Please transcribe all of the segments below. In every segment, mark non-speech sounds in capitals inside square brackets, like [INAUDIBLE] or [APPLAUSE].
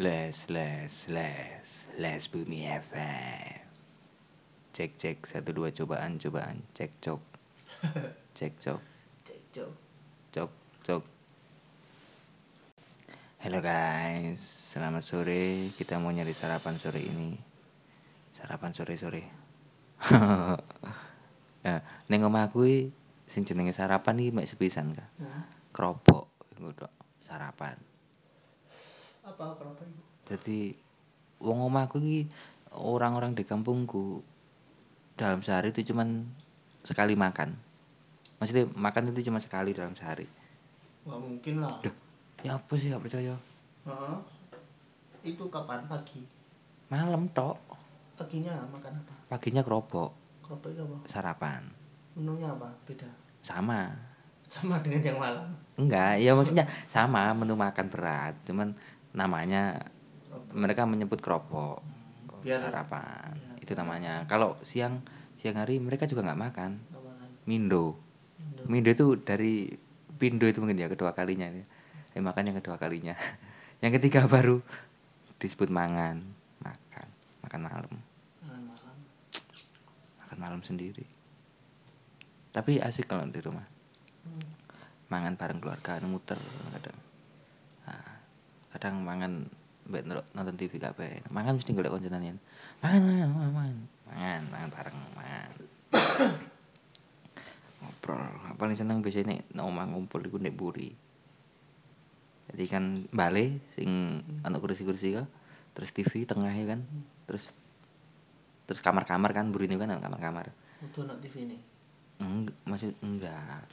Les, les, les, les Bumi FM. Cek, cek, satu dua cobaan, cobaan, cek, cok, [LAUGHS] cek, cok, Cekcok. cok, cok. Halo guys, selamat sore. Kita mau nyari sarapan sore ini. Sarapan sore-sore. [LAUGHS] ya, ning omahku iki sing jenenge sarapan iki mek sepisan ka. Nah, Keropok iku tok, sarapan. Apa kenapa itu? Jadi wong omahku iki orang-orang di kampungku dalam sehari itu cuman sekali makan. Maksudnya makan itu cuma sekali dalam sehari. Wah mungkin lah. Duh. Ya apa sih gak percaya? Heeh. Itu kapan pagi? Malam tok, Paginya makan apa? paginya keropok, Keropok itu apa? sarapan. Menunya apa? Beda. Sama. Sama dengan yang malam. Enggak, ya maksudnya sama menu makan berat, cuman namanya mereka menyebut keropok. Biar sarapan. Iya. Itu namanya. Kalau siang siang hari mereka juga nggak makan. kan? Mindo. Indo. Mindo itu dari pindo itu mungkin ya kedua kalinya ini. Eh, makan yang kedua kalinya. [LAUGHS] yang ketiga baru disebut mangan, makan, makan malam, Makan malam. makan malam sendiri. Tapi asik kalau di rumah. Hmm. Mangan bareng keluarga muter kadang. Kadang mangan mbek ndelok nonton TV kabeh. Mangan mesti golek yen. Mangan, mangan, mangan, mangan. Mangan, mangan bareng, mangan. Ngobrol. Paling seneng biasanya nek nang omah ngumpul iku nek buri. Jadi kan bale sing ana kursi-kursi ka, terus TV tengahnya kan, terus terus kamar-kamar kan burine kan kamar-kamar. Udah nak TV ini. Enggak, maksud enggak.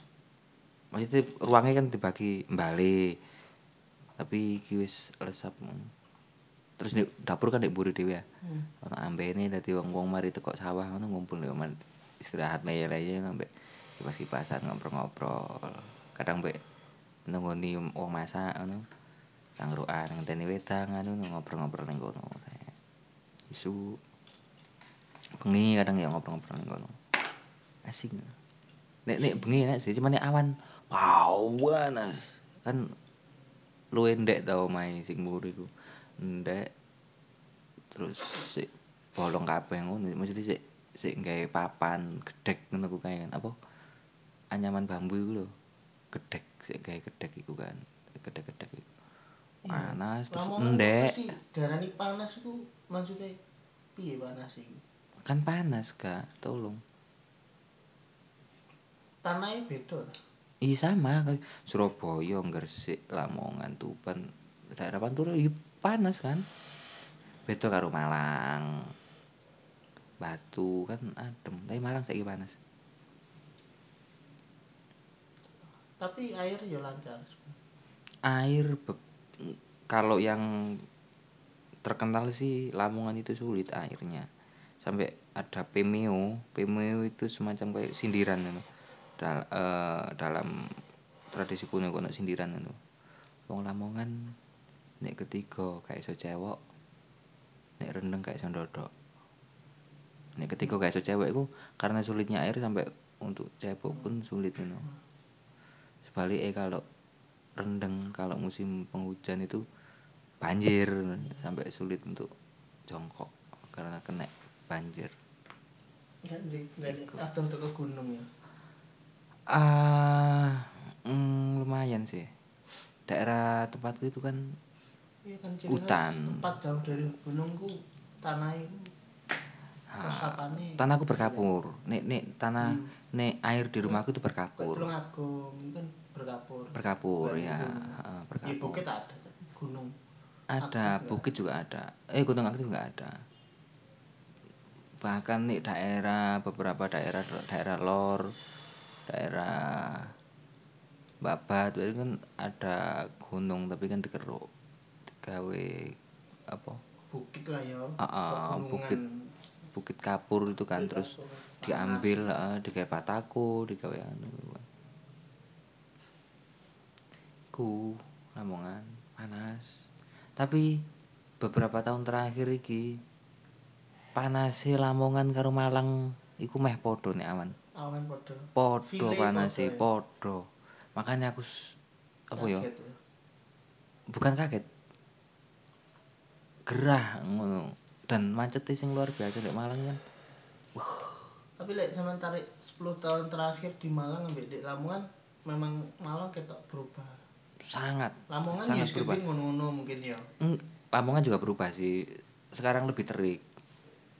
Maksudnya ruangnya kan dibagi balik. Tapi iki wis lesap. Terus di dapur kan di buri dhewe ya. Hmm. Ono ambene dadi wong-wong mari teko sawah ngono ngumpul di omah istirahat leye-leye sampe kipas-kipasan ngobrol-ngobrol. Kadang mbek nunggoni wong masak ngono. Tangrukan ngenteni wedang anu ngobrol-ngobrol ning kono. Isu bengi kadang ya ngobrol-ngobrol ning kono. Asik. Nek nek bengi enak sih, cuman nek awan panas. Kan luwe ndek ta omahe sing mburi ku. Ndek terus sik bolong kabeh ngono. Maksudnya sik sik gawe papan gedhek ngono ku kan. Apa? Anyaman bambu iku lho. Gedhek, sik gawe gedhek iku kan. Gedhek-gedhek iku. Iya. Panas terus ndek. Mesti darani panas itu maksudnya piye panas iki? Kan panas, Kak. Tolong. Tanahnya beda. lah. Iya sama Surabaya, Gresik, Lamongan, Tuban, daerah Pantura iya panas kan. Beda karo Malang. Batu kan adem, tapi Malang saiki panas. Tapi air ya lancar. Air be- kalau yang terkenal sih Lamongan itu sulit airnya. Sampai ada pemeo, pemeo itu semacam kayak sindiran itu. Dal, eh, dalam tradisi kuno kuno sindiran itu. Wong Lamongan nek ketiga kayak iso cewek, nek rendeng kayak iso ndodok. Nek ketiga kayak iso cewek itu karena sulitnya air sampai untuk cewek pun sulit itu. Sebaliknya kalau rendeng kalau musim penghujan itu banjir sampai sulit untuk jongkok karena kena banjir. Atau ke gunung ya. Ah, mm, lumayan sih. Daerah tempatku itu kan Iya kan Hutan. tempat jauh dari gunungku tanah itu ah, tanahku berkapur. Nek nek tanah Hmm. nek air di rumahku itu berkapur. Tulung Agung kan berkapur. Berkapur Bukan ya, gunung. ah, Di berkapur. bukit ada gunung. Ada, aktif bukit juga ada. Eh, gunung aktif nggak ada. Bahkan nih daerah beberapa daerah daerah lor, daerah Babat itu kan ada gunung tapi kan dikeruk. Digawe apa? Bukit lah ya. Ah, ah, pegunungan. bukit. Bukit kapur itu kan Bukit terus kapur. diambil heeh, digawe bataku, digawe anu. Ku Lamongan panas. Tapi beberapa tahun terakhir iki panase Lamongan karo Malang iku meh padha nek awan. Awan podo. Padha File panase padha ya? padha. Makanya aku apa ya? Ya. Bukan kaget. gerah ngono dan macetnya sing luar biasa di Malang kan tapi lek sampean tarik 10 tahun terakhir di Malang ambek di Lamongan memang Malang ketok berubah sangat Lamongan Sangat ya berubah. ngono-ngono mungkin ya Mm, Lamongan juga berubah sih sekarang lebih terik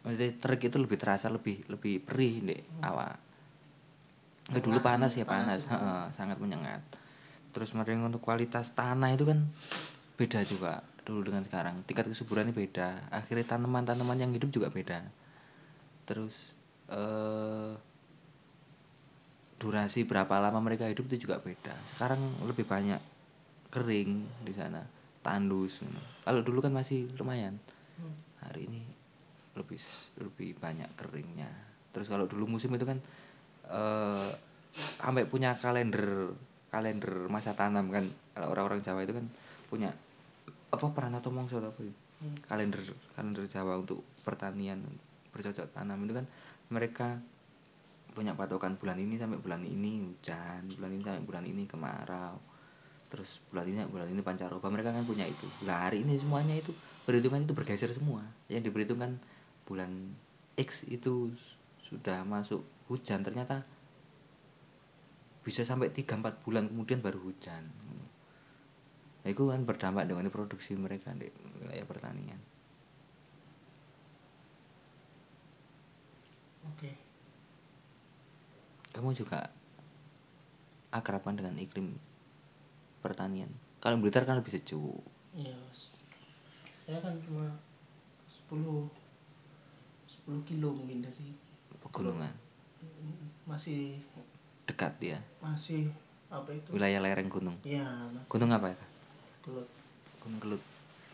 Maksudnya terik itu lebih terasa lebih lebih perih deh awak Nggak, dulu panas ya panas, heeh, sangat menyengat. Terus mering untuk kualitas tanah itu kan beda juga dulu dengan sekarang. Tingkat kesuburannya beda. Akhirnya tanaman-tanaman yang hidup juga beda. Terus eh durasi berapa lama mereka hidup itu juga beda. Sekarang lebih banyak kering di sana. Tandus gitu. kalau dulu kan masih lumayan. Hmm. hari ini lebih lebih banyak keringnya. Terus kalau dulu musim itu kan eh sampai punya kalender kalender masa tanam kan kalau orang-orang Jawa itu kan punya apa Mongso atau apa ya? Hmm. kalender kalender Jawa untuk pertanian bercocok tanam itu kan mereka punya patokan bulan ini sampai bulan ini hujan bulan ini sampai bulan ini kemarau terus bulan ini bulan ini pancaroba mereka kan punya itu lah hari ini semuanya itu perhitungan itu bergeser semua yang diperhitungkan bulan X itu sudah masuk hujan ternyata bisa sampai 3-4 bulan kemudian baru hujan. Nah, itu kan berdampak dengan produksi mereka di wilayah pertanian. Oke. Kamu juga akrab kan dengan iklim pertanian? Kalau Blitar kan lebih sejuk. Iya Mas. saya kan cuma 10 10 kilo mungkin dari pegunungan masih dekat ya masih apa itu? Wilayah lereng gunung? Ya mas. Gunung apa ya Kak? kelut gunung kelut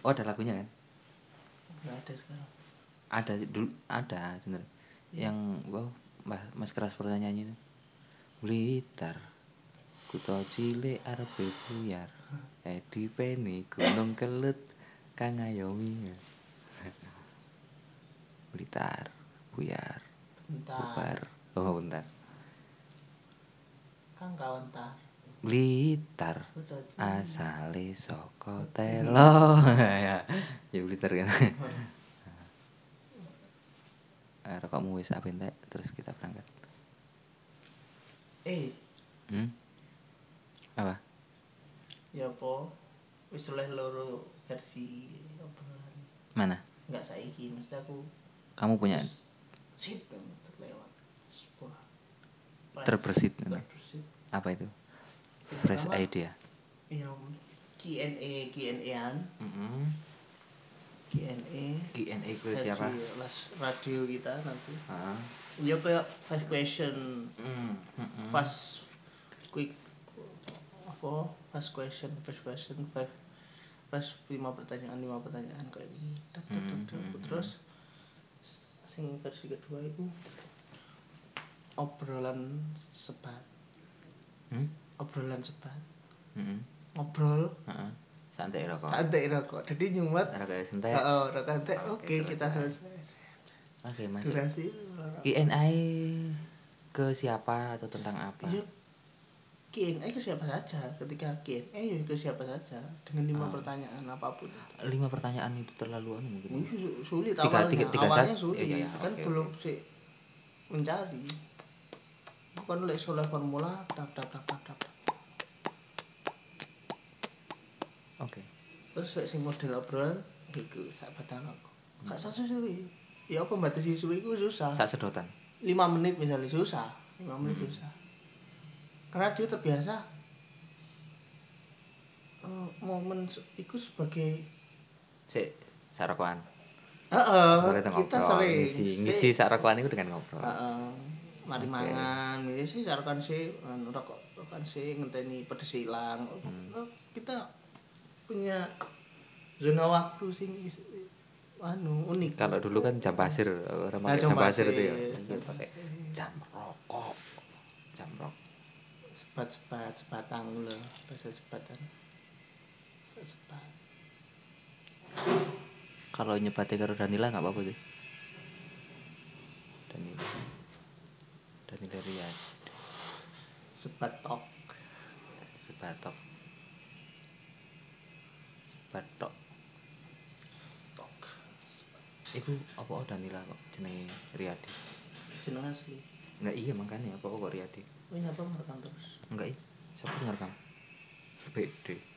oh ada lagunya kan? Nggak ada sekarang. Ada dulu ada sebenarnya. Yang wow mas, mas keras pertanyaannya itu. Blitar Kuto cilik arepe buyar. [LAUGHS] Edi peni gunung kelut kang ayomi [LAUGHS] Blitar buyar bentar. bubar oh bentar. Kang kawan tar Blitar. Asale saka telo. [LAUGHS] Ya ya Blitar kan. [LAUGHS] Eh, rokokmu wis apa entek? Terus kita berangkat. Eh. Hmm? apa? Ya apa? Wis oleh loro versi obrolan. Mana? Nggak saiki mesti aku kamu punya sit terlewat sebuah Terbersit. terbersit apa itu? Yang fresh idea. ya Q&A Q&A-an Q&A Q&A ke siapa? radio kita nanti. Ah. ya kayak five question. Hmm, hmm, fast quick apa? Fast question fast question five fast lima pertanyaan lima pertanyaan kayak gini. Hmm, terus sing versi kedua itu obrolan sebat. Hmm? obrolan sebat. Hmm, ngobrol. Heeh. santai rokok. Santai rokok. Jadi nyumat. Rokok santai. Oh rokok santai. Oke Oke, kita selesai. oke masuk. Durasi. Q&A ke siapa atau tentang apa? Ya Q&A ke siapa saja. Ketika Q&A ya ke siapa saja. Dengan lima Ah. pertanyaan apa pun. Lima pertanyaan itu terlalu anu mungkin. Sulit Tiga- awalnya. tiga- tiga awalnya sulit. Iya, iya, kan oke, belum sih mencari bukan lek oleh formula dap dap dap dap dap dap. oke. Terus lek sing model obrolan iku sak batang aku gak sasa suwi ya apa batasi suwi iku susah. Sak sedotan. Lima menit misalnya susah. Lima menit Hmm. susah. Karena dia terbiasa eh, momen itu sebagai sik sarakoan Heeh, Boleh kita sering. ngisi ngisi sarakoan itu dengan ngobrol. Heeh. Mari mangan. Ini sih sarapan sih anu, rokok rokokan sih ngenteni pedes hilang Hmm. Eh, kita punya zona waktu sing is- anu unik. Kalau dulu kan jam pasir orang Nah, jam jam pasir itu ya. Pasir, Ini jam pakai jam rokok. Jam rokok. Sebat sebat sebatang lho bahasa sebatan. Sebat sebat kalau nyebati karo Danila nggak apa-apa sih Danila Danila Riyad sebat tok sebatok. Sebatok. Tok. Iku apa oh Danila kok jenenge Riyadi? Jeneng asli. Enggak iya makanya apa kok Riyadi? Oh nyapa merekam terus? Enggak iya. Siapa ngerekam? BD